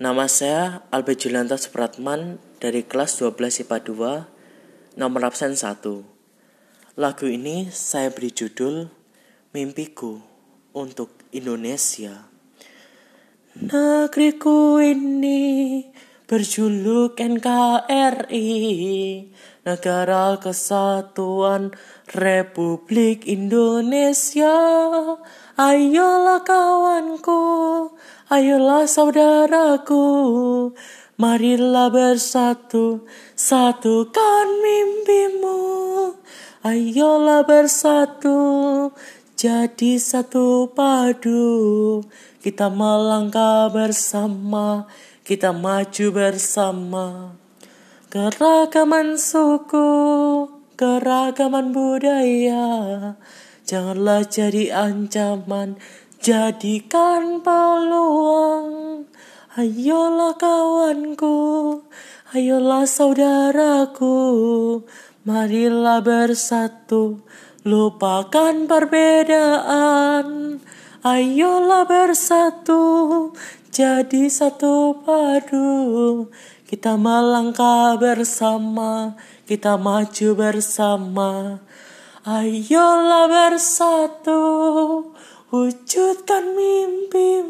Nama saya Albert Julanta Supratman dari kelas 12 IPA 2, nomor absen 1. Lagu ini saya beri judul Mimpiku untuk Indonesia. Negeriku ini berjuluk NKRI, Negara Kesatuan Republik Indonesia. Ayolah kawanku, ayolah saudaraku, marilah bersatu, satukan mimpimu. Ayolah bersatu, jadi satu padu. Kita melangkah bersama, kita maju bersama. Keragaman suku, keragaman budaya Janganlah jadi ancaman, jadikan peluang. Ayolah kawanku, ayolah saudaraku, marilah bersatu, lupakan perbedaan. Ayolah bersatu, jadi satu padu. Kita melangkah bersama, kita maju bersama. Ayolah bersatu, wujudkan mimpimu.